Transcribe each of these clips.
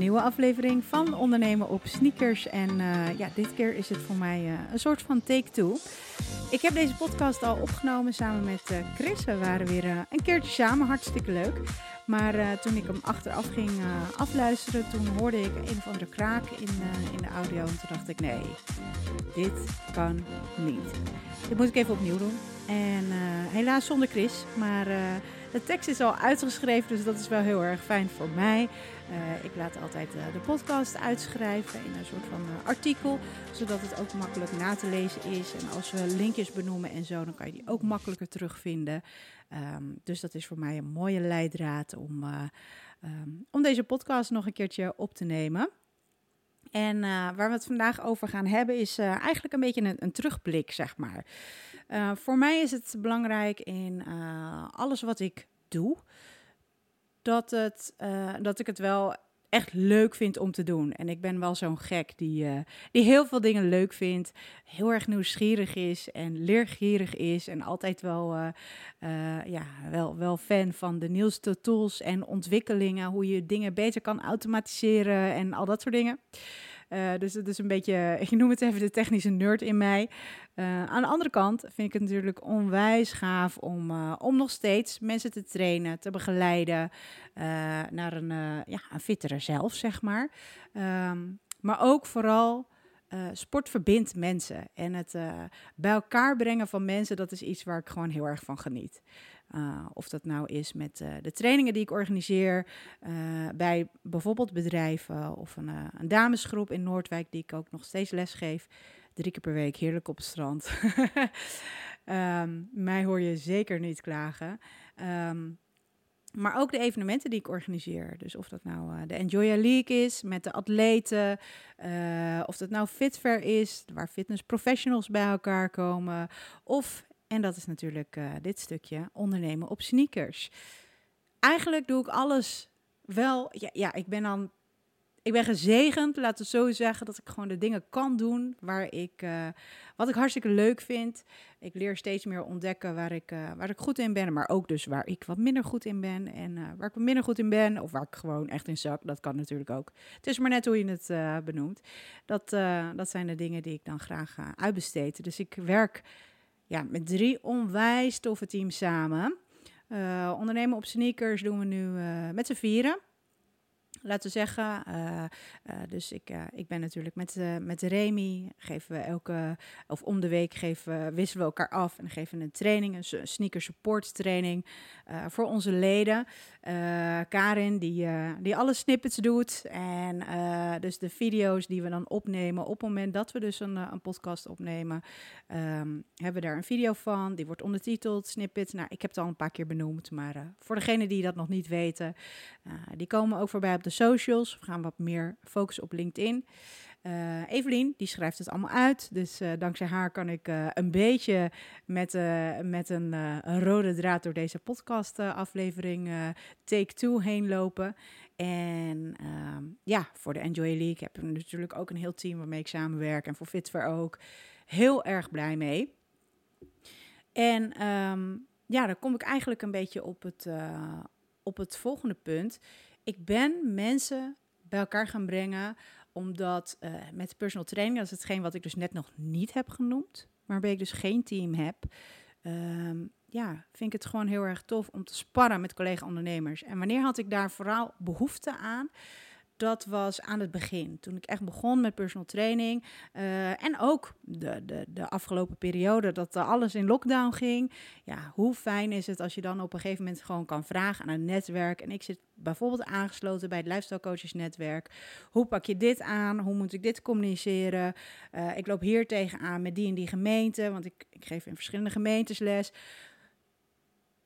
nieuwe aflevering van Ondernemen op Sneakers. En uh, ja, dit keer is het voor mij uh, een soort van take-two. Ik heb deze podcast al opgenomen samen met uh, Chris. We waren weer een keertje samen, hartstikke leuk. Maar toen ik hem achteraf ging afluisteren, toen hoorde ik een of andere kraak in, in de audio. En toen dacht ik, nee, dit kan niet. Dit moet ik even opnieuw doen. En helaas zonder Chris, maar... De tekst is al uitgeschreven, dus dat is wel heel erg fijn voor mij. Uh, ik laat altijd uh, de podcast uitschrijven in een soort van uh, artikel, zodat het ook makkelijk na te lezen is. En als we linkjes benoemen en zo, dan kan je die ook makkelijker terugvinden. Um, dus dat is voor mij een mooie leidraad om, um, om deze podcast nog een keertje op te nemen. En waar we het vandaag over gaan hebben is eigenlijk een beetje een, een terugblik, zeg maar. Voor mij is het belangrijk in alles wat ik doe, dat, het, uh, dat ik het wel echt leuk vind om te doen. En ik ben wel zo'n gek die, die heel veel dingen leuk vindt, heel erg nieuwsgierig is en leergierig is en altijd wel, ja, wel, wel fan van de nieuwste tools en ontwikkelingen, hoe je dingen beter kan automatiseren en al dat soort dingen. Uh, dus het is een beetje, ik noem het even de technische nerd in mij. Uh, aan de andere kant vind ik het natuurlijk onwijs gaaf om, uh, om nog steeds mensen te trainen, te begeleiden naar een, ja, een fittere zelf, zeg maar. Um, maar ook vooral sport verbindt mensen. En het bij elkaar brengen van mensen, dat is iets waar ik gewoon heel erg van geniet. Uh, of dat nou is met de trainingen die ik organiseer bij bijvoorbeeld bedrijven of een, een, damesgroep in Noordwijk, die ik ook nog steeds les geef. Drie keer per week, heerlijk op het strand. um, mij hoor je zeker niet klagen. Um, maar ook de evenementen die ik organiseer. Dus of dat nou de Enjoy League is met de atleten. Of dat nou Fitfair is, waar fitness professionals bij elkaar komen. Of, en dat is natuurlijk uh, dit stukje, ondernemen op sneakers. Eigenlijk doe ik alles wel. Ja, ik ben dan ik ben gezegend, laten we zo zeggen, dat ik gewoon de dingen kan doen waar ik, uh, wat ik hartstikke leuk vind. Ik leer steeds meer ontdekken waar ik, uh, waar ik goed in ben, maar ook dus waar ik wat minder goed in ben. En waar ik minder goed in ben, of waar ik gewoon echt in zak, dat kan natuurlijk ook. Het is maar net hoe je het benoemt. Dat, dat zijn de dingen die ik dan graag uitbesteed. Dus ik werk ja, met drie onwijs toffe teams samen. ondernemen op sneakers doen we nu met z'n vieren laten we zeggen. Uh, dus ik, ik ben natuurlijk met, met Remy, geven we elke, of om de week geven, we, wisselen we elkaar af en geven een training, een sneaker support training voor onze leden. Karin, die, die alle snippets doet en dus de video's die we dan opnemen op het moment dat we dus een, een podcast opnemen, um, hebben we daar een video van, die wordt ondertiteld, snippets. Nou, ik heb het al een paar keer benoemd, maar voor degenen die dat nog niet weten, die komen ook voorbij op de socials. We gaan wat meer focussen op LinkedIn. Uh, Evelien, die schrijft het allemaal uit. Dus uh, dankzij haar kan ik uh, een beetje met, met een, rode draad door deze podcast-aflevering Take Two heen lopen. En ehm, ja, voor de Enjoy League heb ik natuurlijk ook een heel team waarmee ik samenwerk. En voor Fitver ook. Heel erg blij mee. En um, ja, dan kom ik eigenlijk een beetje op het, op het volgende punt ik ben mensen bij elkaar gaan brengen, omdat uh, met personal training, dat is hetgeen wat ik dus net nog niet heb genoemd, waarbij ik dus geen team heb, um, ja, vind ik het gewoon heel erg tof om te sparren met collega-ondernemers. En wanneer had ik daar vooral behoefte aan? Dat was aan het begin. Toen ik echt begon met personal training. Uh, en ook de, de, de afgelopen periode dat alles in lockdown ging. Ja, hoe fijn is het als je dan op een gegeven moment gewoon kan vragen aan een netwerk. En ik zit bijvoorbeeld aangesloten bij het Lifestyle Coaches Netwerk. Hoe pak je dit aan? Hoe moet ik dit communiceren? Uh, ik loop hier tegenaan met die en die gemeente, want ik, ik geef in verschillende gemeentes les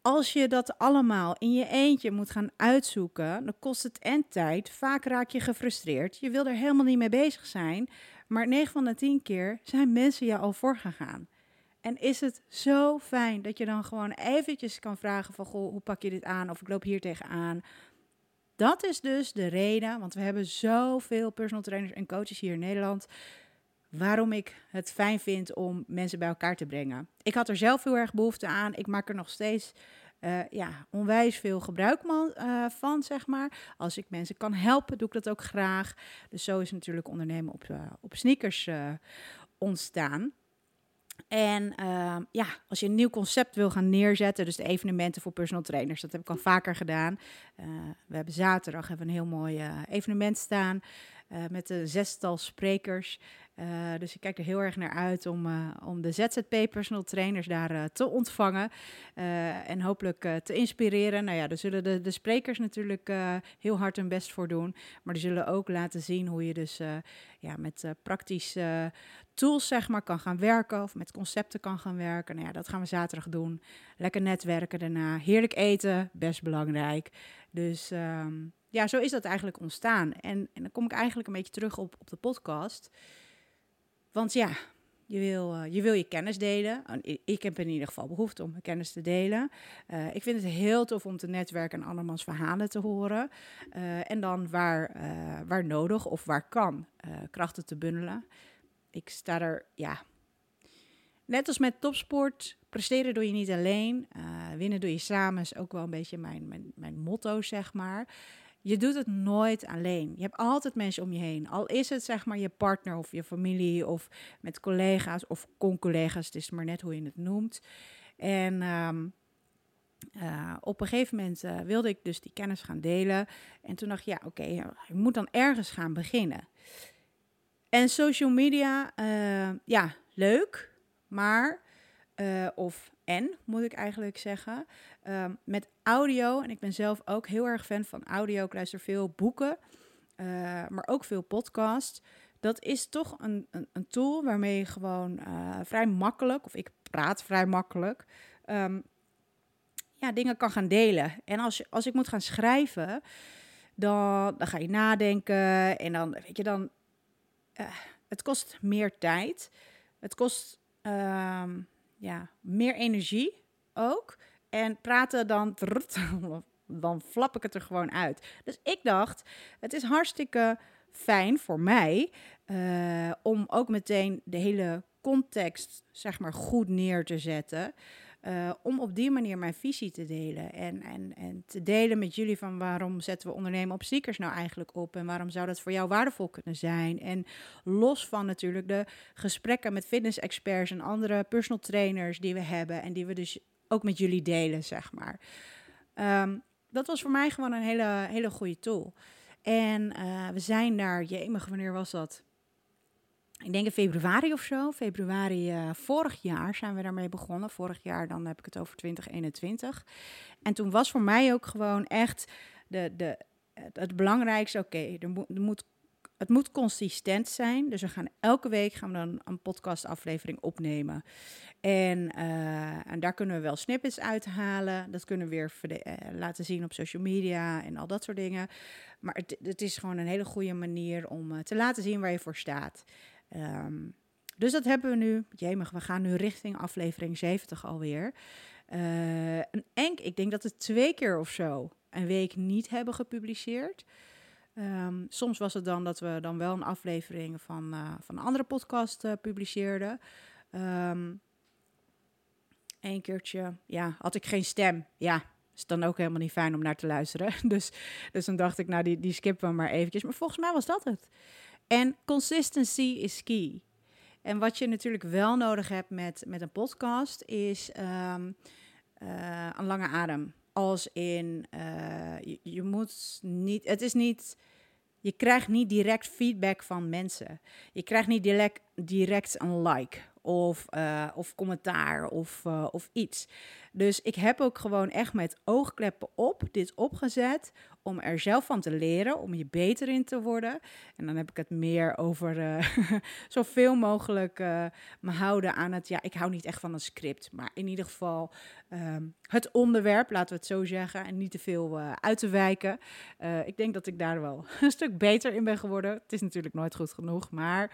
als je dat allemaal in je eentje moet gaan uitzoeken, dan kost het en tijd. Vaak raak je gefrustreerd. Je wil er helemaal niet mee bezig zijn. Maar 9 van de 10 keer zijn mensen jou al voorgegaan. En is het zo fijn dat je dan gewoon eventjes kan vragen van... Goh, hoe pak je dit aan? Of ik loop hier tegenaan. Dat is dus de reden, want we hebben zoveel personal trainers en coaches hier in Nederland... waarom ik het fijn vind om mensen bij elkaar te brengen. Ik had er zelf heel erg behoefte aan. Ik maak er nog steeds uh, ja, onwijs veel gebruik uh, van, zeg maar. Als ik mensen kan helpen, doe ik dat ook graag. Dus zo is natuurlijk ondernemen op, op sneakers ontstaan. En ja, als je een nieuw concept wil gaan neerzetten, dus de evenementen voor personal trainers, dat heb ik al vaker gedaan. We hebben zaterdag hebben een heel mooi evenement staan met een zestal sprekers. Dus ik kijk er heel erg naar uit om, om de ZZP personal trainers daar te ontvangen en hopelijk te inspireren. Nou ja, daar zullen de, de sprekers natuurlijk heel hard hun best voor doen, maar die zullen ook laten zien hoe je dus ja, met praktisch tools zeg maar kan gaan werken of met concepten kan gaan werken. Nou ja, dat gaan we zaterdag doen. Lekker netwerken daarna. Heerlijk eten, best belangrijk. Dus ehm, ja, zo is dat eigenlijk ontstaan. En, en, dan kom ik eigenlijk een beetje terug op, op de podcast. Want ja, je wil, uh, je wil je kennis delen. Ik heb in ieder geval behoefte om mijn kennis te delen. Uh, ik vind het heel tof om te netwerken en andermans verhalen te horen. Uh, en dan waar, waar nodig of waar kan, krachten te bundelen ik sta er, ja. Net als met topsport, presteren doe je niet alleen. Winnen doe je samen, is ook wel een beetje mijn, mijn motto, zeg maar. Je doet het nooit alleen. Je hebt altijd mensen om je heen. Al is het zeg maar je partner of je familie of met collega's of con-collega's. Het is maar net hoe je het noemt. En um, uh, op een gegeven moment uh, wilde ik dus die kennis gaan delen. En toen dacht ik, ja, oké, okay, je moet dan ergens gaan beginnen. En social media, ja, leuk, maar, of en moet ik eigenlijk zeggen, uh, met audio. En ik ben zelf ook heel erg fan van audio. Ik luister veel boeken, eh, maar ook veel podcasts. Dat is toch een, een, een tool waarmee je gewoon vrij makkelijk, of ik praat vrij makkelijk, um, ja, dingen kan gaan delen. En als, je, als ik moet gaan schrijven, dan, dan ga je nadenken en dan, weet je, dan uh, het kost meer tijd. Het kost uh, ja, meer energie ook. En praten dan, dan flap ik het er gewoon uit. Dus ik dacht, het is hartstikke fijn voor mij uh, om ook meteen de hele context, zeg maar, goed neer te zetten. Uh, om op die manier mijn visie te delen. En, en, en te delen met jullie van waarom zetten we ondernemen op stickers nou eigenlijk op. En waarom zou dat voor jou waardevol kunnen zijn. En los van natuurlijk de gesprekken met fitness-experts en andere personal trainers die we hebben. En die we dus ook met jullie delen, zeg maar. Um, dat was voor mij gewoon een hele, hele goede tool. En uh, we zijn daar, jemig, wanneer was dat? Ik denk in februari of zo, februari uh, vorig jaar zijn we daarmee begonnen. Vorig jaar, dan heb ik het over 2021. En toen was voor mij ook gewoon echt de, de, het, belangrijkste, oké, er, moet het moet consistent zijn. Dus we gaan elke week gaan we dan een podcastaflevering opnemen. En, uh, en daar kunnen we wel snippets uithalen. Dat kunnen we weer uh, laten zien op social media en al dat soort dingen. Maar het, het is gewoon een hele goede manier om te laten zien waar je voor staat. Um, dus dat hebben we nu. Jemig, we gaan nu richting aflevering 70 alweer. Uh, enk, ik denk dat we twee keer of zo een week niet hebben gepubliceerd. Um, soms was het dan dat we dan wel een aflevering van, uh, van een andere podcast uh, publiceerden. Eén keertje, ja, had ik geen stem. Ja, is dan ook helemaal niet fijn om naar te luisteren. Dus, dus dan dacht ik, nou, die, die skippen we maar eventjes. Maar volgens mij was dat het. En consistency is key. En wat je natuurlijk wel nodig hebt met, met een podcast is um, uh, een lange adem. Als in, uh, je, je, moet niet, het is niet, je krijgt niet direct feedback van mensen. Je krijgt niet direct, direct een like of, uh, of commentaar of, of iets. Dus ik heb ook gewoon echt met oogkleppen op dit opgezet om er zelf van te leren, om je beter in te worden. En dan heb ik het meer over uh, zoveel mogelijk uh, me houden aan het, ja, ik hou niet echt van een script, maar in ieder geval um, het onderwerp, laten we het zo zeggen, en niet te veel uit te wijken. ik denk dat ik daar wel een stuk beter in ben geworden. Het is natuurlijk nooit goed genoeg, maar,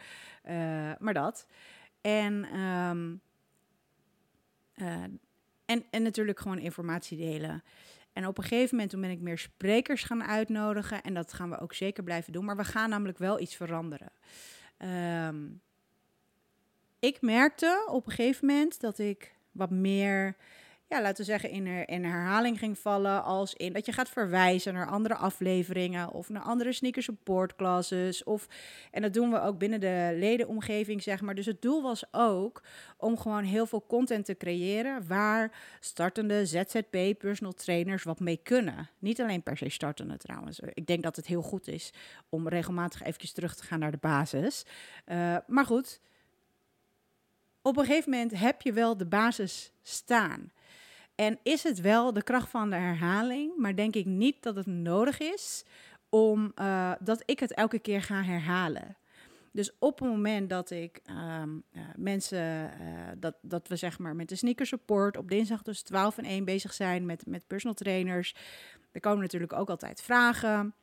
maar dat. En, um, en, en natuurlijk gewoon informatie delen. En op een gegeven moment toen ben ik meer sprekers gaan uitnodigen. En dat gaan we ook zeker blijven doen. Maar we gaan namelijk wel iets veranderen. Um, ik merkte op een gegeven moment dat ik wat meer ja, laten we zeggen, in, her, in herhaling ging vallen. Als in dat je gaat verwijzen naar andere afleveringen of naar andere sneaker support classes. Of, en dat doen we ook binnen de ledenomgeving, zeg maar. Dus het doel was ook om gewoon heel veel content te creëren waar startende ZZP personal trainers wat mee kunnen. Niet alleen per se startende trouwens. Ik denk dat het heel goed is om regelmatig eventjes terug te gaan naar de basis. Uh, maar goed, op een gegeven moment heb je wel de basis staan. En is het wel de kracht van de herhaling, maar denk ik niet dat het nodig is om uh, dat ik het elke keer ga herhalen. Dus op het moment dat ik um, uh, mensen, uh, dat, dat we zeg maar met de sneaker support op dinsdag tussen 12 en 1 bezig zijn met, met personal trainers, er komen natuurlijk ook altijd vragen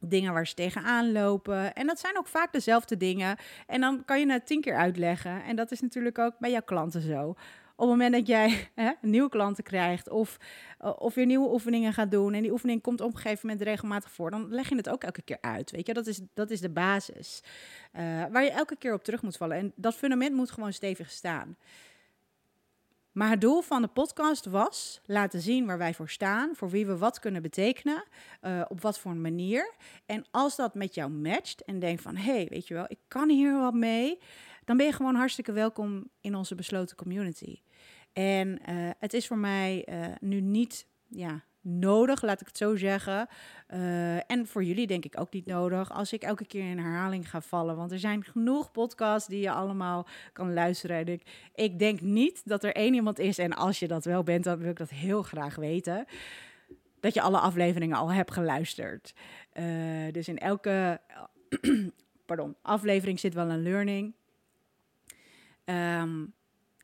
dingen waar ze tegenaan lopen. En dat zijn ook vaak dezelfde dingen. En dan kan je het tien keer uitleggen. En dat is natuurlijk ook bij jouw klanten zo. Op het moment dat jij hè, nieuwe klanten krijgt of, uh, of weer nieuwe oefeningen gaat doen en die oefening komt op een gegeven moment regelmatig voor, dan leg je het ook elke keer uit. Weet je, dat is, dat is de basis uh, waar je elke keer op terug moet vallen. En dat fundament moet gewoon stevig staan. Maar het doel van de podcast was laten zien waar wij voor staan, voor wie we wat kunnen betekenen, uh, op wat voor manier. En als dat met jou matcht en denkt van, hé, hey, weet je wel, ik kan hier wat mee, dan ben je gewoon hartstikke welkom in onze besloten community. En uh, het is voor mij uh, nu niet, ja, nodig, laat ik het zo zeggen. Uh, en voor jullie denk ik ook niet nodig als ik elke keer in herhaling ga vallen. Want er zijn genoeg podcasts die je allemaal kan luisteren. En ik, ik denk niet dat er één iemand is, en als je dat wel bent, dan wil ik dat heel graag weten. Dat je alle afleveringen al hebt geluisterd. Dus in elke pardon, aflevering zit wel een learning. Um,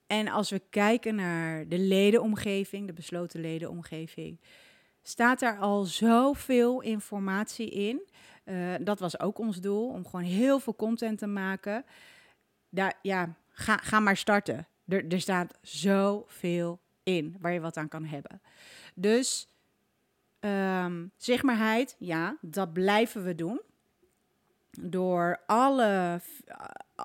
en als we kijken naar de ledenomgeving, de besloten ledenomgeving, staat daar al zoveel informatie in. Uh, dat was ook ons doel, om gewoon heel veel content te maken. Daar, ja, ga, ga maar starten. Er, er staat zoveel in waar je wat aan kan hebben. Dus um, zichtbaarheid, ja, dat blijven we doen. Door alle,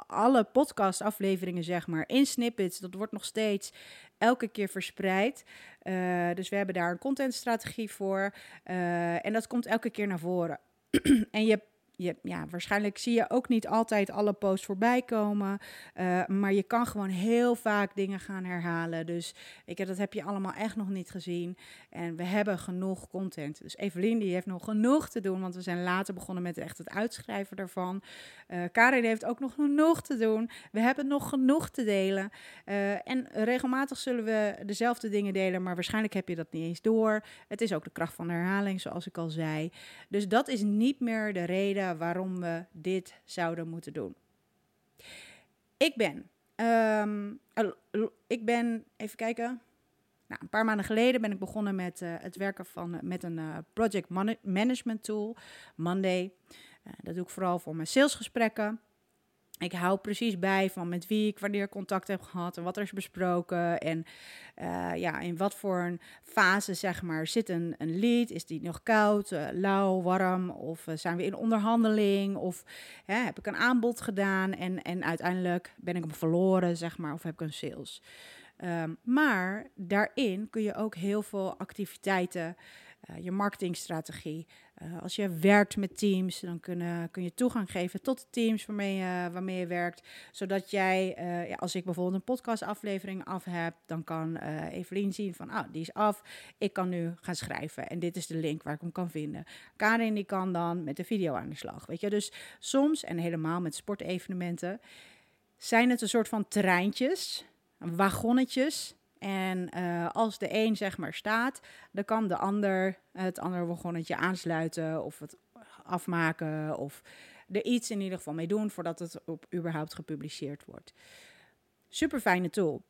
alle podcastafleveringen, zeg maar, in snippets. Dat wordt nog steeds elke keer verspreid. Uh, dus we hebben daar een contentstrategie voor. Uh, en dat komt elke keer naar voren. en je je, ja, waarschijnlijk zie je ook niet altijd alle posts voorbij komen. Uh, maar je kan gewoon heel vaak dingen gaan herhalen. Dus ik, dat heb je allemaal echt nog niet gezien. En we hebben genoeg content. Dus Evelien die heeft nog genoeg te doen. Want we zijn later begonnen met echt het uitschrijven daarvan. Uh, Karin heeft ook nog genoeg te doen. We hebben nog genoeg te delen. Uh, en regelmatig zullen we dezelfde dingen delen. Maar waarschijnlijk heb je dat niet eens door. Het is ook de kracht van de herhaling, zoals ik al zei. Dus dat is niet meer de reden waarom we dit zouden moeten doen. Ik ben, um, ik ben, even kijken. Nou, een paar maanden geleden ben ik begonnen met uh, het werken van, uh, met een uh, project management tool, Monday. dat doe ik vooral voor mijn salesgesprekken. Ik hou precies bij van met wie ik wanneer contact heb gehad en wat er is besproken. En uh, ja, in wat voor een fase zeg maar zit een, een lead. Is die nog koud, uh, lauw, warm? Of uh, zijn we in onderhandeling? Of heb ik een aanbod gedaan en, en uiteindelijk ben ik hem verloren, zeg maar. Of heb ik een sales? Um, maar daarin kun je ook heel veel activiteiten uh, je marketingstrategie. Uh, als je werkt met teams, dan kun, je toegang geven tot de teams waarmee je, waarmee je werkt. Zodat jij, ja, als ik bijvoorbeeld een podcastaflevering af heb, dan kan Evelien zien van, ah, die is af. Ik kan nu gaan schrijven en dit is de link waar ik hem kan vinden. Karin die kan dan met de video aan de slag, weet je. Dus soms, en helemaal met sportevenementen, zijn het een soort van treintjes, wagonnetjes en uh, als de een zeg maar staat, dan kan de ander het andere wagonnetje aansluiten of het afmaken of er iets in ieder geval mee doen voordat het op überhaupt gepubliceerd wordt. Super fijne tool.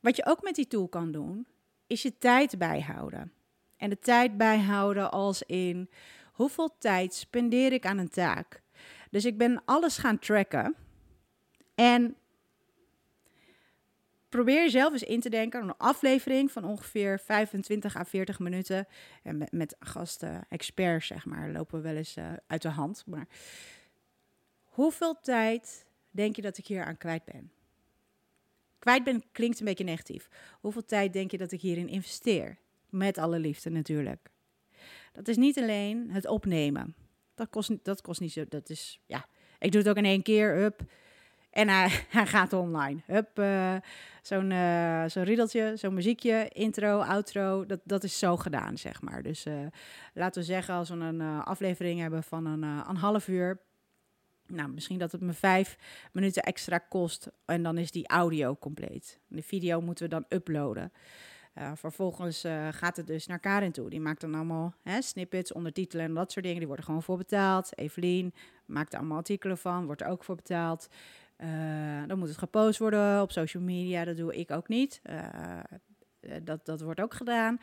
Wat je ook met die tool kan doen, is je tijd bijhouden. En de tijd bijhouden als in hoeveel tijd spendeer ik aan een taak. Dus ik ben alles gaan tracken. En probeer jezelf eens in te denken aan een aflevering van ongeveer 25 à 40 minuten. En met, gasten, experts, zeg maar, lopen we wel eens uh, uit de hand. Maar hoeveel tijd denk je dat ik hier aan kwijt ben? Kwijt ben klinkt een beetje negatief. Hoeveel tijd denk je dat ik hierin investeer? Met alle liefde natuurlijk. Dat is niet alleen het opnemen. Dat kost, dat kost niet zo. Dat is, ja. Ik doe het ook in één keer. Hup. En hij, gaat online. Hup. Uh, zo'n uh, zo'n zo'n muziekje, intro, outro. Dat, dat is zo gedaan, zeg maar. Dus uh, laten we zeggen, als we een aflevering hebben van een, een half uur nou, misschien dat het me vijf minuten extra kost en dan is die audio compleet. De video moeten we dan uploaden. Vervolgens gaat het dus naar Karin toe. Die maakt dan allemaal hè, snippets, ondertitelen en dat soort dingen. Die worden gewoon voor betaald. Evelien maakt er allemaal artikelen van, wordt er ook voor betaald. Uh, dan moet het gepost worden op social media. Dat doe ik ook niet. dat, dat wordt ook gedaan.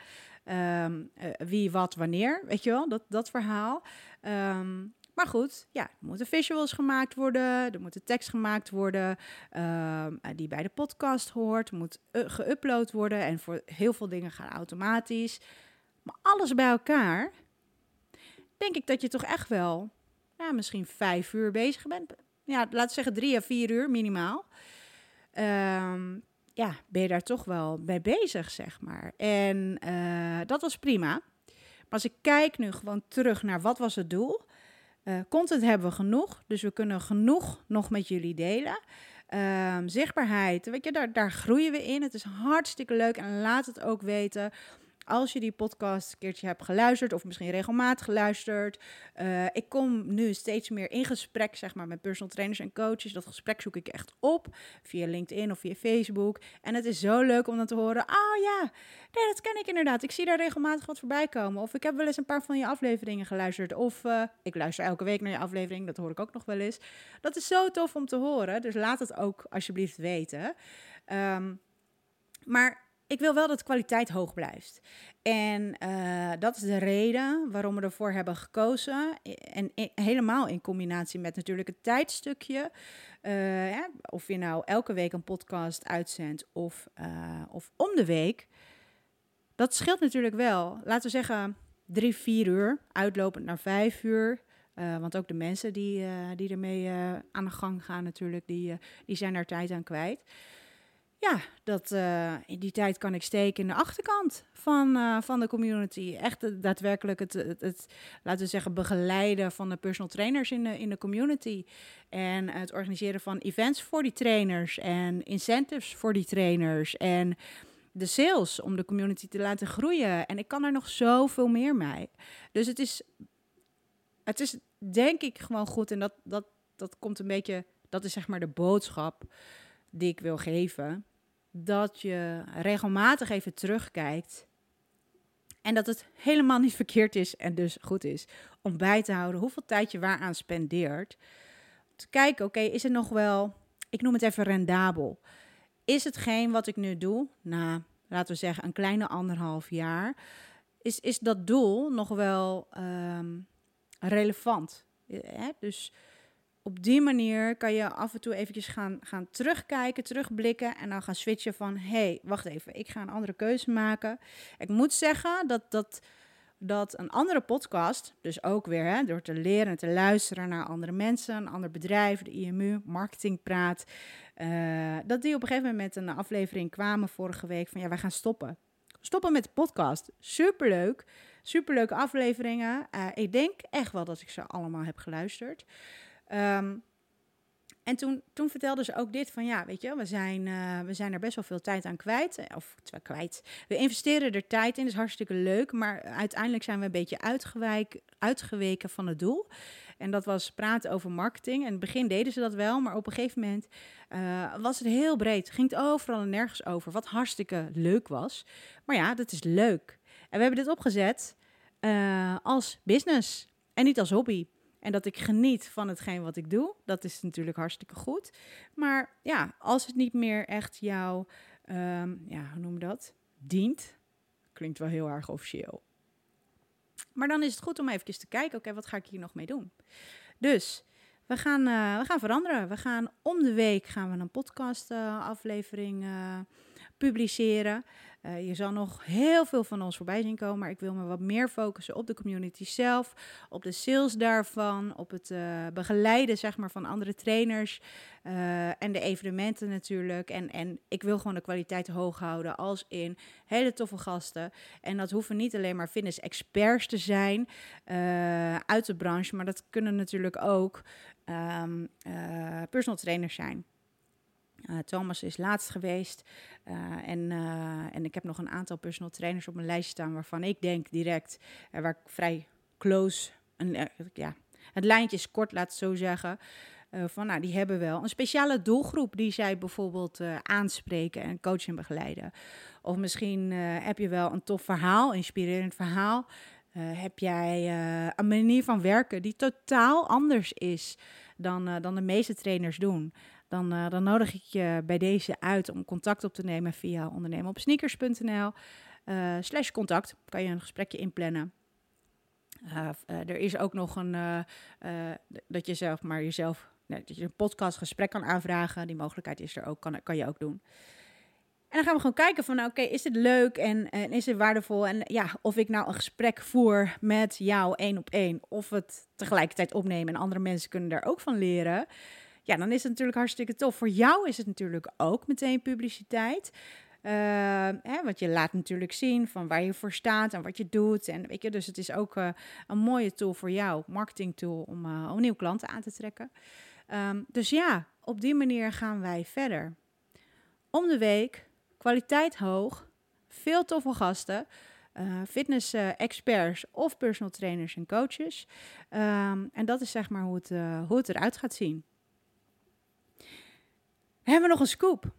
Um, wie, wat, wanneer, weet je wel, dat, dat verhaal. Um, maar goed, ja, er moeten visuals gemaakt worden, er moet tekst gemaakt worden uh, die bij de podcast hoort, moet geüpload worden en voor heel veel dingen gaan automatisch. Maar alles bij elkaar, denk ik dat je toch echt wel, ja, misschien vijf uur bezig bent. Ja, laten we zeggen drie à vier uur minimaal. Um, ja, ben je daar toch wel bij bezig, zeg maar. En uh, dat was prima. Maar als ik kijk nu gewoon terug naar wat was het doel, uh, content hebben we genoeg, dus we kunnen genoeg nog met jullie delen. Um, zichtbaarheid, weet je, daar, daar groeien we in. Het is hartstikke leuk en laat het ook weten als je die podcast een keertje hebt geluisterd of misschien regelmatig geluisterd. Uh, ik kom nu steeds meer in gesprek zeg maar, met personal trainers en coaches. Dat gesprek zoek ik echt op via LinkedIn of via Facebook. En het is zo leuk om dan te horen, oh ja, nee, dat ken ik inderdaad. Ik zie daar regelmatig wat voorbij komen. Of ik heb wel eens een paar van je afleveringen geluisterd. Of uh, ik luister elke week naar je aflevering, dat hoor ik ook nog wel eens. Dat is zo tof om te horen, dus laat het ook alsjeblieft weten. Um, maar ik wil wel dat de kwaliteit hoog blijft. En uh, dat is de reden waarom we ervoor hebben gekozen. En helemaal in combinatie met natuurlijk het tijdstukje. Ja, of je nou elke week een podcast uitzendt of, uh, of om de week. Dat scheelt natuurlijk wel. Laten we zeggen drie, vier uur. Uitlopend naar vijf uur. want ook de mensen die, die ermee aan de gang gaan natuurlijk, die, die zijn daar tijd aan kwijt ja, dat, uh, in die tijd kan ik steken in de achterkant van, uh, van de community. Echt daadwerkelijk het, het, het, laten we zeggen, begeleiden van de personal trainers in de, in de community. En het organiseren van events voor die trainers en incentives voor die trainers. En de sales om de community te laten groeien. En ik kan er nog zoveel meer mee. Dus het is, het is denk ik gewoon goed. En dat, dat, dat komt een beetje, dat is zeg maar de boodschap die ik wil geven, dat je regelmatig even terugkijkt. En dat het helemaal niet verkeerd is en dus goed is om bij te houden hoeveel tijd je waaraan spendeert. Te kijken, oké, is het nog wel, ik noem het even rendabel. Is hetgeen wat ik nu doe, na, laten we zeggen, een kleine anderhalf jaar, is, is dat doel nog wel um, relevant? Ja, dus op die manier kan je af en toe eventjes gaan, gaan terugkijken, terugblikken en dan gaan switchen van, hé, hey, wacht even, ik ga een andere keuze maken. Ik moet zeggen dat, dat, dat een andere podcast, dus ook weer hè, door te leren en te luisteren naar andere mensen, een ander bedrijf, de IMU, marketingpraat, uh, dat die op een gegeven moment een aflevering kwamen vorige week van, ja, wij gaan stoppen. Stoppen met de podcast. Superleuk. Superleuke afleveringen. Uh, ik denk echt wel dat ik ze allemaal heb geluisterd. Um, en toen, toen ze ook dit van ja, weet je, we zijn, uh, we zijn er best wel veel tijd aan kwijt. Eh, of kwijt. We investeren er tijd in, dat is hartstikke leuk. Maar uiteindelijk zijn we een beetje uitgewijk, uitgeweken van het doel. En dat was praten over marketing. En in het begin deden ze dat wel, maar op een gegeven moment uh, was het heel breed. Ging het overal en nergens over, wat hartstikke leuk was. Maar ja, dat is leuk. En we hebben dit opgezet als business en niet als hobby. En dat ik geniet van hetgeen wat ik doe. Dat is natuurlijk hartstikke goed. Maar ja, als het niet meer echt jou, um, ja, hoe noem je dat? Dient. Klinkt wel heel erg officieel. Maar dan is het goed om even te kijken, oké, wat ga ik hier nog mee doen? Dus we gaan, uh, we gaan veranderen. We gaan om de week gaan we een podcast uh, aflevering uh, publiceren. Uh, je zal nog heel veel van ons voorbij zien komen, maar ik wil me wat meer focussen op de community zelf, op de sales daarvan, op het uh, begeleiden zeg maar, van andere trainers uh, en de evenementen natuurlijk. En, en ik wil gewoon de kwaliteit hoog houden, als in hele toffe gasten. En dat hoeven niet alleen maar fitness-experts te zijn uit de branche, maar dat kunnen natuurlijk ook um, personal trainers zijn. Uh, Thomas is laatst geweest. Uh, en, uh, en ik heb nog een aantal personal trainers op mijn lijst staan waarvan ik denk direct, waar ik vrij close, een, ja, het lijntje is kort, laat het zo zeggen. van nou, die hebben wel een speciale doelgroep die zij bijvoorbeeld aanspreken en coachen en begeleiden. Of misschien heb je wel een tof verhaal, inspirerend verhaal. heb jij een manier van werken die totaal anders is dan, dan de meeste trainers doen? Dan, uh, dan nodig ik je bij deze uit om contact op te nemen via ondernemenopsneakers.nl uh, slash contact. Kan je een gesprekje inplannen. Uh, er is ook nog een, dat je zelf maar jezelf, nee, dat je een podcastgesprek kan aanvragen. Die mogelijkheid is er ook, kan, kan je ook doen. En dan gaan we gewoon kijken van, nou, oké, is dit leuk en, en, is het waardevol? En ja, of ik nou een gesprek voer met jou één op één, of het tegelijkertijd opnemen en andere mensen kunnen daar ook van leren ja, dan is het natuurlijk hartstikke tof. Voor jou is het natuurlijk ook meteen publiciteit. Uh, hè, want je laat natuurlijk zien van waar je voor staat en wat je doet. En weet je, dus het is ook uh, een mooie tool voor jou, marketing tool, om, uh, nieuwe klanten aan te trekken. Um, dus ja, op die manier gaan wij verder. Om de week, kwaliteit hoog, veel toffe gasten. fitness experts of personal trainers en coaches. Um, en dat is zeg maar hoe het, hoe het eruit gaat zien hebben we nog een scoop.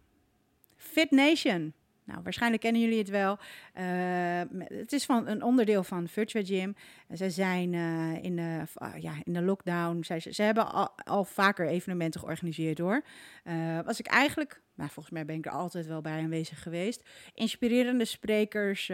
Fit Nation. Nou, waarschijnlijk kennen jullie het wel. Uh, het is van een onderdeel van Virtua Gym. Ze zijn uh, in, de, uh, ja, in de lockdown. Ze, hebben al, vaker evenementen georganiseerd hoor. Eh, was ik eigenlijk maar volgens mij ben ik er altijd wel bij aanwezig geweest. Inspirerende sprekers,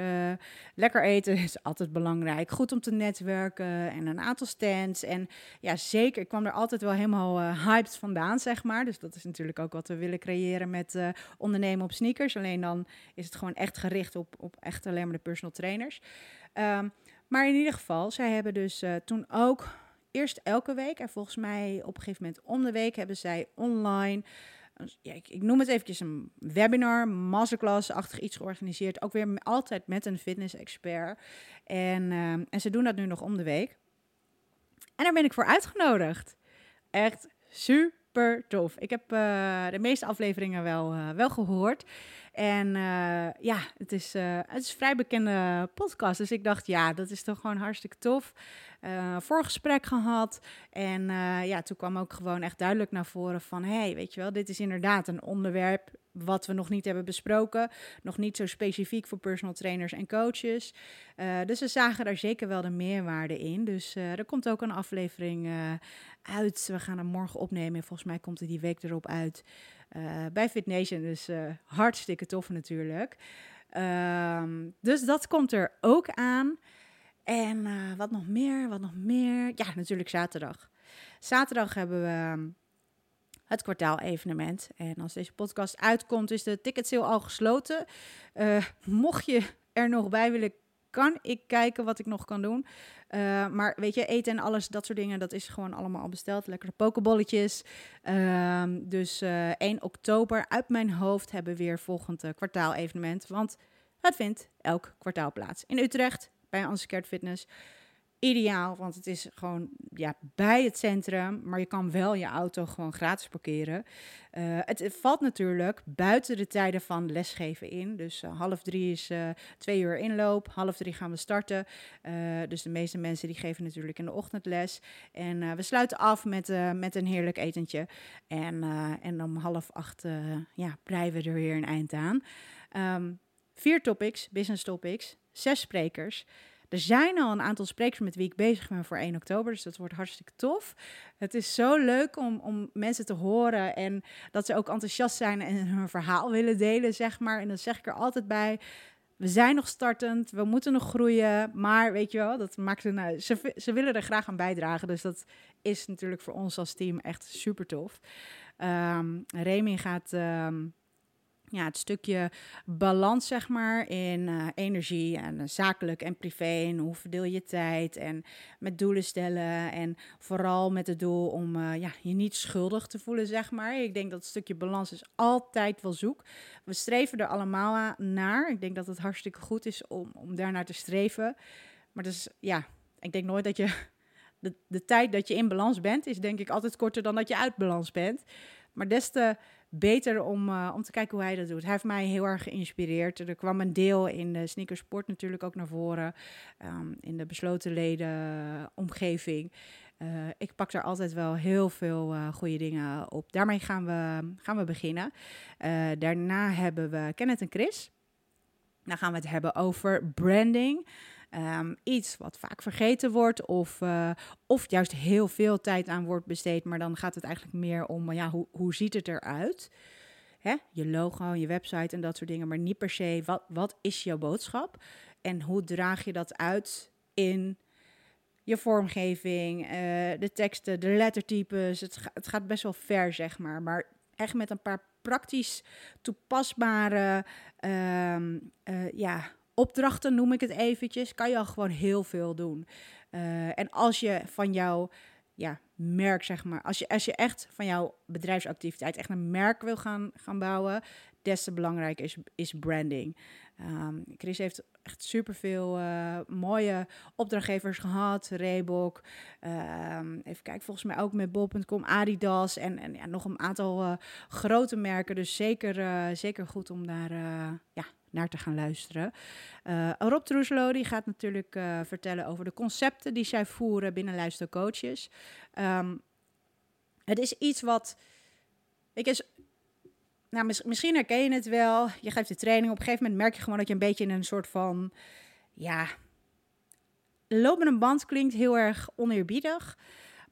lekker eten is altijd belangrijk. Goed om te netwerken en een aantal stands. En ja, zeker, ik kwam er altijd wel helemaal hyped vandaan, zeg maar. Dus dat is natuurlijk ook wat we willen creëren met ondernemen op sneakers. Alleen dan is het gewoon echt gericht op, op echt alleen maar de personal trainers. Um, maar in ieder geval, zij hebben dus toen ook eerst elke week en volgens mij op een gegeven moment om de week hebben zij online ja, ik, noem het eventjes een webinar, masterclass-achtig iets georganiseerd. Ook weer altijd met een fitness-expert. En, uh, en ze doen dat nu nog om de week. En daar ben ik voor uitgenodigd. Echt super tof. Ik heb uh, de meeste afleveringen wel, uh, wel gehoord. En uh, ja, het is, het is een vrij bekende podcast. Dus ik dacht, ja, dat is toch gewoon hartstikke tof uh, voorgesprek gehad. En ja, toen kwam ook gewoon echt duidelijk naar voren van... hey, weet je wel, dit is inderdaad een onderwerp wat we nog niet hebben besproken. Nog niet zo specifiek voor personal trainers en coaches. Dus we zagen daar zeker wel de meerwaarde in. Dus er komt ook een aflevering uit. We gaan hem morgen opnemen. Volgens mij komt er die week erop uit bij Fit Nation. Dus hartstikke tof natuurlijk. Um, dus dat komt er ook aan. En uh, wat nog meer, wat nog meer? Ja, natuurlijk zaterdag. Zaterdag hebben we ehm, het kwartaal-evenement. En als deze podcast uitkomt, is de ticketsale al gesloten. Mocht je er nog bij willen, kan ik kijken wat ik nog kan doen. Uh, maar weet je, eten en alles, dat soort dingen, dat is gewoon allemaal al besteld. Lekkere pokebolletjes. Uh, dus 1 oktober uit mijn hoofd hebben we weer volgend kwartaal-evenement. Want het vindt elk kwartaal plaats. In Utrecht, bij Unscared Fitness. Ideaal, want het is gewoon ja, bij het centrum, maar je kan wel je auto gewoon gratis parkeren. Uh, het, valt natuurlijk buiten de tijden van lesgeven in. Dus uh, half drie is uh, twee uur inloop, half drie gaan we starten. dus de meeste mensen die geven natuurlijk in de ochtend les. En we sluiten af met, met een heerlijk etentje. En, en om half acht ja, breien we er weer een eind aan. Um, vier topics, business topics zes sprekers. Er zijn al een aantal sprekers met wie ik bezig ben voor 1 oktober, dus dat wordt hartstikke tof. Het is zo leuk om, om mensen te horen en dat ze ook enthousiast zijn en hun verhaal willen delen, zeg maar. En dan zeg ik er altijd bij, we zijn nog startend, we moeten nog groeien, maar weet je wel, dat maakt nou, ze, ze willen er graag aan bijdragen, dus dat is natuurlijk voor ons als team echt super tof. Um, Remy gaat... Um, ja, het stukje balans, zeg maar, in uh, energie en uh, zakelijk en privé. En hoe verdeel je tijd en met doelen stellen. En vooral met het doel om uh, ja, je niet schuldig te voelen, zeg maar. Ik denk dat het stukje balans is altijd wel zoek. We streven er allemaal naar. Ik denk dat het hartstikke goed is om, om daar naar te streven. Maar dus, ja, ik denk nooit dat je... De, de tijd dat je in balans bent, is denk ik altijd korter dan dat je uit balans bent. Maar des te beter om, uh, om te kijken hoe hij dat doet. Hij heeft mij heel erg geïnspireerd. Er kwam een deel in de sneakersport natuurlijk ook naar voren. Um, in de besloten leden omgeving. Uh, ik pak daar altijd wel heel veel uh, goede dingen op. Daarmee gaan we, gaan we beginnen. daarna hebben we Kenneth en Chris. Dan gaan we het hebben over branding. Um, iets wat vaak vergeten wordt of, uh, of juist heel veel tijd aan wordt besteed. Maar dan gaat het eigenlijk meer om, ja, hoe, hoe ziet het eruit? Hè? Je logo, je website en dat soort dingen. Maar niet per se, wat, wat is jouw boodschap? En hoe draag je dat uit in je vormgeving, uh, de teksten, de lettertypes. Het, het gaat best wel ver, zeg maar. Maar echt met een paar praktisch toepasbare uh, ja, opdrachten, noem ik het eventjes, kan je al gewoon heel veel doen. Uh, en als je van jouw ja, merk, zeg maar, als je, als je echt van jouw bedrijfsactiviteit echt een merk wil gaan, gaan bouwen, des te belangrijker is, is branding. Um, Chris heeft echt superveel uh, mooie opdrachtgevers gehad. Reebok, um, even kijken, volgens mij ook met bol.com, Adidas en, en ja, nog een aantal uh, grote merken. Dus zeker, zeker goed om daar ja, naar te gaan luisteren. Uh, Rob Troeslo die gaat natuurlijk uh, vertellen over de concepten die zij voeren binnen luistercoaches. Um, het is iets wat. Ik is, nou, mis, misschien herken je het wel. Je geeft de training. Op een gegeven moment merk je gewoon dat je een beetje in een soort van. Ja. Lopen een band klinkt heel erg oneerbiedig.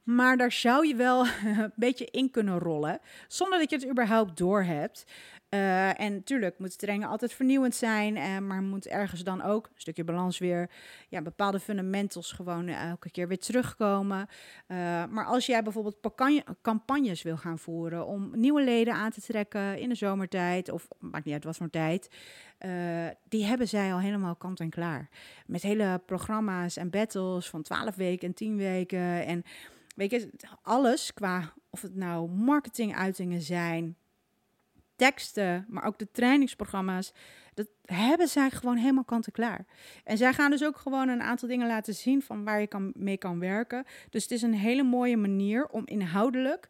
Maar daar zou je wel een beetje in kunnen rollen. Zonder dat je het überhaupt doorhebt. Uh, en natuurlijk moet trainingen altijd vernieuwend zijn, uh, maar moet ergens dan ook een stukje balans weer, ja, bepaalde fundamentals gewoon uh, elke keer weer terugkomen. maar als jij bijvoorbeeld campagnes wil gaan voeren om nieuwe leden aan te trekken in de zomertijd, of maakt niet uit wat voor tijd, die hebben zij al helemaal kant en klaar. Met hele programma's en battles van 12 weken en 10 weken en weet je, alles qua of het nou marketinguitingen zijn teksten, maar ook de trainingsprogramma's. Dat hebben zij gewoon helemaal kant-en-klaar. En zij gaan dus ook gewoon een aantal dingen laten zien van waar je kan, mee kan werken. Dus het is een hele mooie manier om inhoudelijk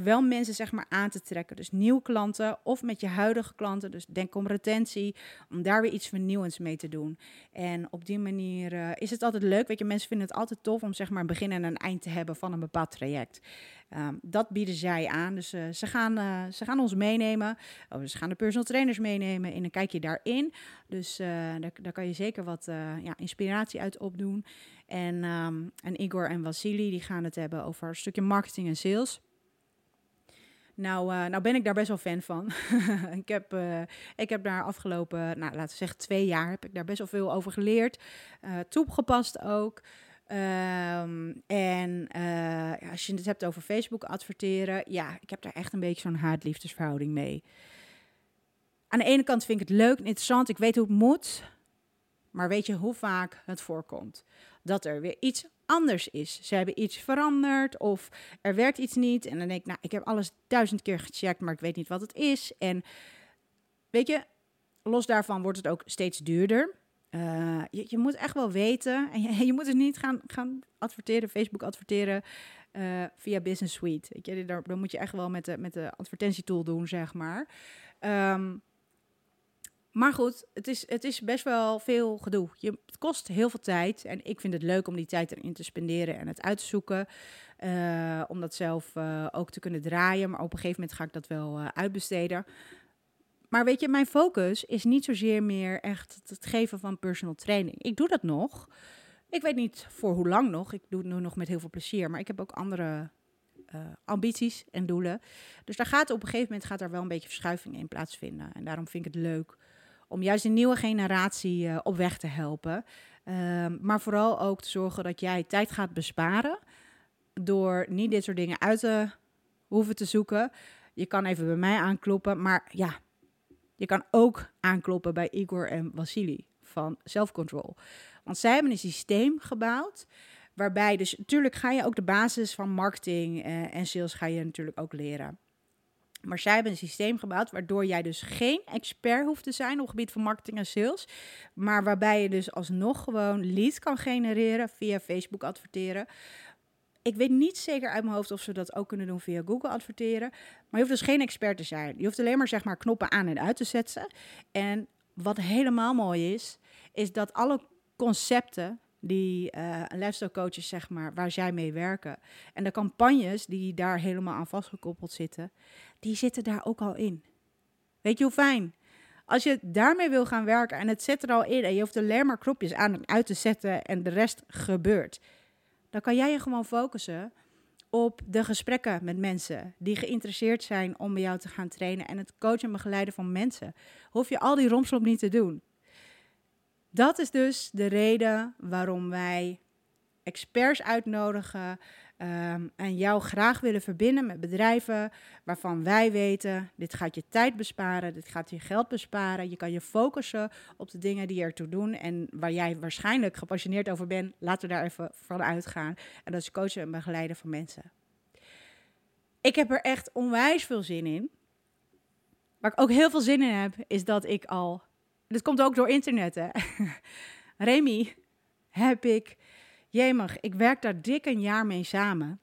wel mensen zeg maar aan te trekken. Dus nieuwe klanten of met je huidige klanten. Dus denk om retentie, om daar weer iets vernieuwends mee te doen. En op die manier uh, is het altijd leuk. Weet je, mensen vinden het altijd tof om zeg maar een begin en een eind te hebben van een bepaald traject. Um, dat bieden zij aan. Dus uh, ze, gaan, ze gaan ons meenemen. Oh, ze gaan de personal trainers meenemen in een kijkje daarin. Dus daar, daar, kan je zeker wat ja, inspiratie uit opdoen. En, um, en Igor en Vasili die gaan het hebben over een stukje marketing en sales. Nou, uh, nou ben ik daar best wel fan van. ik, heb, uh, ik heb daar afgelopen, nou, laten we zeggen twee jaar, heb ik daar best wel veel over geleerd. Uh, toegepast ook. Um, en als je het hebt over Facebook adverteren, ja, ik heb daar echt een beetje zo'n haat-liefdesverhouding mee. Aan de ene kant vind ik het leuk en interessant, ik weet hoe het moet, maar weet je hoe vaak het voorkomt? Dat er weer iets anders is. Ze hebben iets veranderd of er werkt iets niet. En dan denk ik, nou, ik heb alles duizend keer gecheckt, maar ik weet niet wat het is. En weet je, los daarvan wordt het ook steeds duurder. Uh, je, je, moet echt wel weten. En je, je moet dus niet gaan, gaan adverteren, Facebook adverteren uh, via Business Suite. Weet daar, dan moet je echt wel met de, met de advertentietool doen, zeg maar. Um, maar goed, het is, het is best wel veel gedoe. Je, het kost heel veel tijd. En ik vind het leuk om die tijd erin te spenderen en het uit te zoeken. Uh, om dat zelf ook te kunnen draaien. Maar op een gegeven moment ga ik dat wel uitbesteden. Maar weet je, mijn focus is niet zozeer meer echt het geven van personal training. Ik doe dat nog. Ik weet niet voor hoe lang nog. Ik doe het nu nog met heel veel plezier. Maar ik heb ook andere ambities en doelen. Dus daar gaat op een gegeven moment gaat er wel een beetje verschuiving in plaatsvinden. En daarom vind ik het leuk om juist een nieuwe generatie uh, op weg te helpen. Uh, maar vooral ook te zorgen dat jij tijd gaat besparen. Door niet dit soort dingen uit te hoeven te zoeken. Je kan even bij mij aankloppen. Maar ja, Je kan ook aankloppen bij Igor en Vasily van Self Control. Want zij hebben een systeem gebouwd waarbij dus natuurlijk ga je ook de basis van marketing eh, en sales ga je natuurlijk ook leren. Maar zij hebben een systeem gebouwd waardoor jij dus geen expert hoeft te zijn op het gebied van marketing en sales. Maar waarbij je dus alsnog gewoon leads kan genereren via Facebook adverteren. Ik weet niet zeker uit mijn hoofd of ze dat ook kunnen doen via Google adverteren. Maar je hoeft dus geen expert te zijn. Je hoeft alleen maar zeg maar knoppen aan en uit te zetten. En wat helemaal mooi is, is dat alle concepten die uh, lifestyle coaches, zeg maar, waar zij mee werken. En de campagnes die daar helemaal aan vastgekoppeld zitten, die zitten daar ook al in. Weet je hoe fijn? Als je daarmee wil gaan werken en het zit er al in en je hoeft alleen maar knopjes aan uit te zetten en de rest gebeurt, dan kan jij je gewoon focussen op de gesprekken met mensen die geïnteresseerd zijn om bij jou te gaan trainen en het coachen en begeleiden van mensen. Hoef je al die romslop niet te doen. Dat is dus de reden waarom wij experts uitnodigen um, en jou graag willen verbinden met bedrijven waarvan wij weten, dit gaat je tijd besparen, dit gaat je geld besparen. Je kan je focussen op de dingen die ertoe doen en waar jij waarschijnlijk gepassioneerd over bent. Laten we daar even van uitgaan. En dat is coachen en begeleiden van mensen. Ik heb er echt onwijs veel zin in. Waar ik ook heel veel zin in heb, is dat ik al dit komt ook door internet, hè. Remy heb ik... Jemig, ik werk daar dik een jaar mee samen.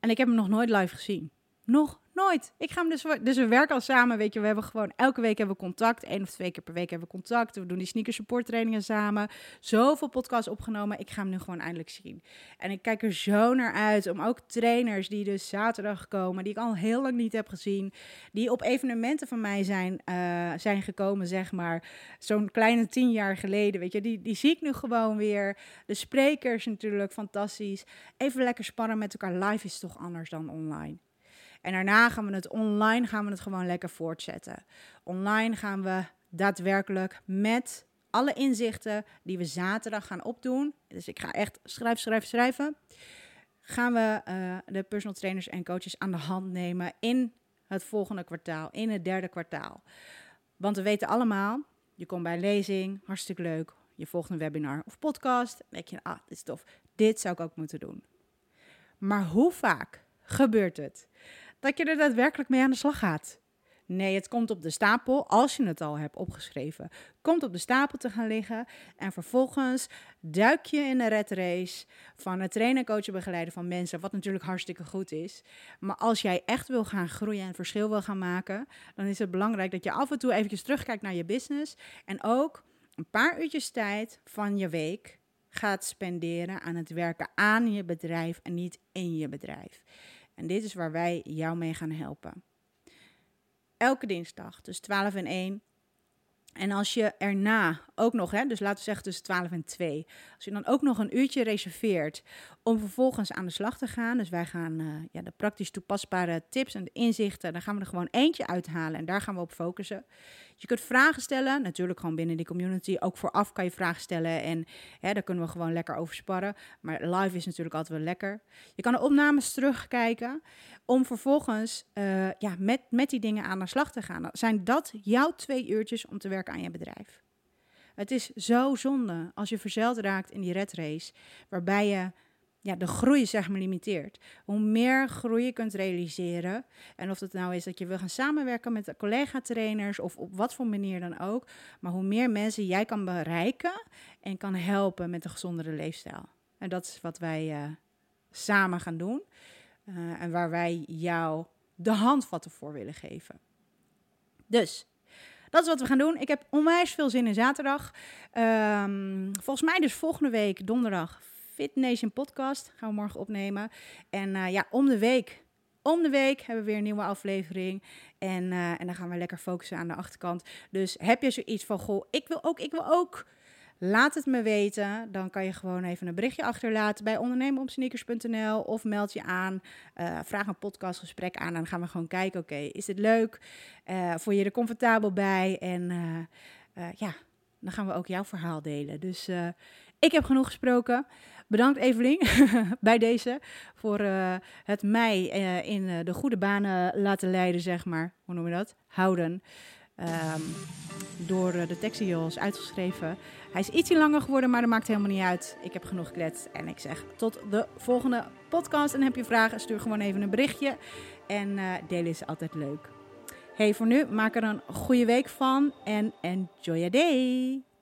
En ik heb hem nog nooit live gezien. Nog Nooit. Ik ga hem dus, dus we werken al samen, weet je. We hebben gewoon elke week hebben we contact. Eén of twee keer per week hebben we contact. We doen die sneaker support trainingen samen. Zoveel podcasts opgenomen. Ik ga hem nu gewoon eindelijk zien. En ik kijk er zo naar uit om ook trainers die dus zaterdag komen, die ik al heel lang niet heb gezien, die op evenementen van mij zijn, uh, zijn gekomen, zeg maar. Zo'n kleine tien jaar geleden, weet je. Die, die zie ik nu gewoon weer. De sprekers natuurlijk, fantastisch. Even lekker spannen met elkaar. Live is toch anders dan online. En daarna gaan we het online gaan we het gewoon lekker voortzetten. Online gaan we daadwerkelijk met alle inzichten die we zaterdag gaan opdoen. Dus ik ga echt schrijven, schrijven, schrijven. Gaan we uh, de personal trainers en coaches aan de hand nemen in het volgende kwartaal, in het derde kwartaal. Want we weten allemaal, je komt bij een lezing, hartstikke leuk. Je volgt een webinar of podcast. Dan denk je, ah, dit is tof. Dit zou ik ook moeten doen. Maar hoe vaak gebeurt het dat je er daadwerkelijk mee aan de slag gaat. Nee, het komt op de stapel, als je het al hebt opgeschreven, komt op de stapel te gaan liggen. En vervolgens duik je in de red race van het trainen, coachen, begeleiden van mensen, wat natuurlijk hartstikke goed is. Maar als jij echt wil gaan groeien en verschil wil gaan maken, dan is het belangrijk dat je af en toe eventjes terugkijkt naar je business. En ook een paar uurtjes tijd van je week gaat spenderen aan het werken aan je bedrijf en niet in je bedrijf. En dit is waar wij jou mee gaan helpen. Elke dinsdag tussen 12 en 1 en als je erna ook nog, hè, dus laten we zeggen tussen 12 en 2, als je dan ook nog een uurtje reserveert om vervolgens aan de slag te gaan. Dus wij gaan uh, ja, de praktisch toepasbare tips en de inzichten, daar gaan we er gewoon eentje uithalen en daar gaan we op focussen. Je kunt vragen stellen, natuurlijk gewoon binnen die community. Ook vooraf kan je vragen stellen en hè, daar kunnen we gewoon lekker over sparren. Maar live is natuurlijk altijd wel lekker. Je kan de opnames terugkijken om vervolgens uh, ja, met, met die dingen aan de slag te gaan. zijn dat jouw twee uurtjes om te werken aan je bedrijf. Het is zo zonde als je verzeild raakt in die red race, waarbij je ja, de groei zeg maar limiteert. Hoe meer groei je kunt realiseren, en of het nou is dat je wil gaan samenwerken met collega-trainers of op wat voor manier dan ook, maar hoe meer mensen jij kan bereiken en kan helpen met een gezondere leefstijl. En dat is wat wij uh, samen gaan doen uh, en waar wij jou de handvatten voor willen geven. Dus dat is wat we gaan doen. Ik heb onwijs veel zin in zaterdag. Um, volgens mij dus volgende week donderdag Fit Nation podcast gaan we morgen opnemen. En uh, ja, om de week. Om de week hebben we weer een nieuwe aflevering. En, uh, en dan gaan we lekker focussen aan de achterkant. Dus heb je zoiets van, goh, ik wil ook, ik wil ook. Laat het me weten. Dan kan je gewoon even een berichtje achterlaten bij ondernemeropsneakers.nl of meld je aan. Uh, vraag een podcastgesprek aan. Dan gaan we gewoon kijken, oké, is dit leuk? Uh, voel je er comfortabel bij? En ja, dan gaan we ook jouw verhaal delen. Dus ik heb genoeg gesproken. Bedankt Evelien bij deze voor uh, het mij uh, in uh, de goede banen laten leiden, zeg maar. Hoe noem je dat? Houden. ehm, door de Textios is uitgeschreven. Hij is ietsje langer geworden, maar dat maakt helemaal niet uit. Ik heb genoeg gekletst en ik zeg tot de volgende podcast. En heb je vragen, stuur gewoon even een berichtje. En uh, delen is altijd leuk. Hey, voor nu, maak er een goede week van en enjoy your day.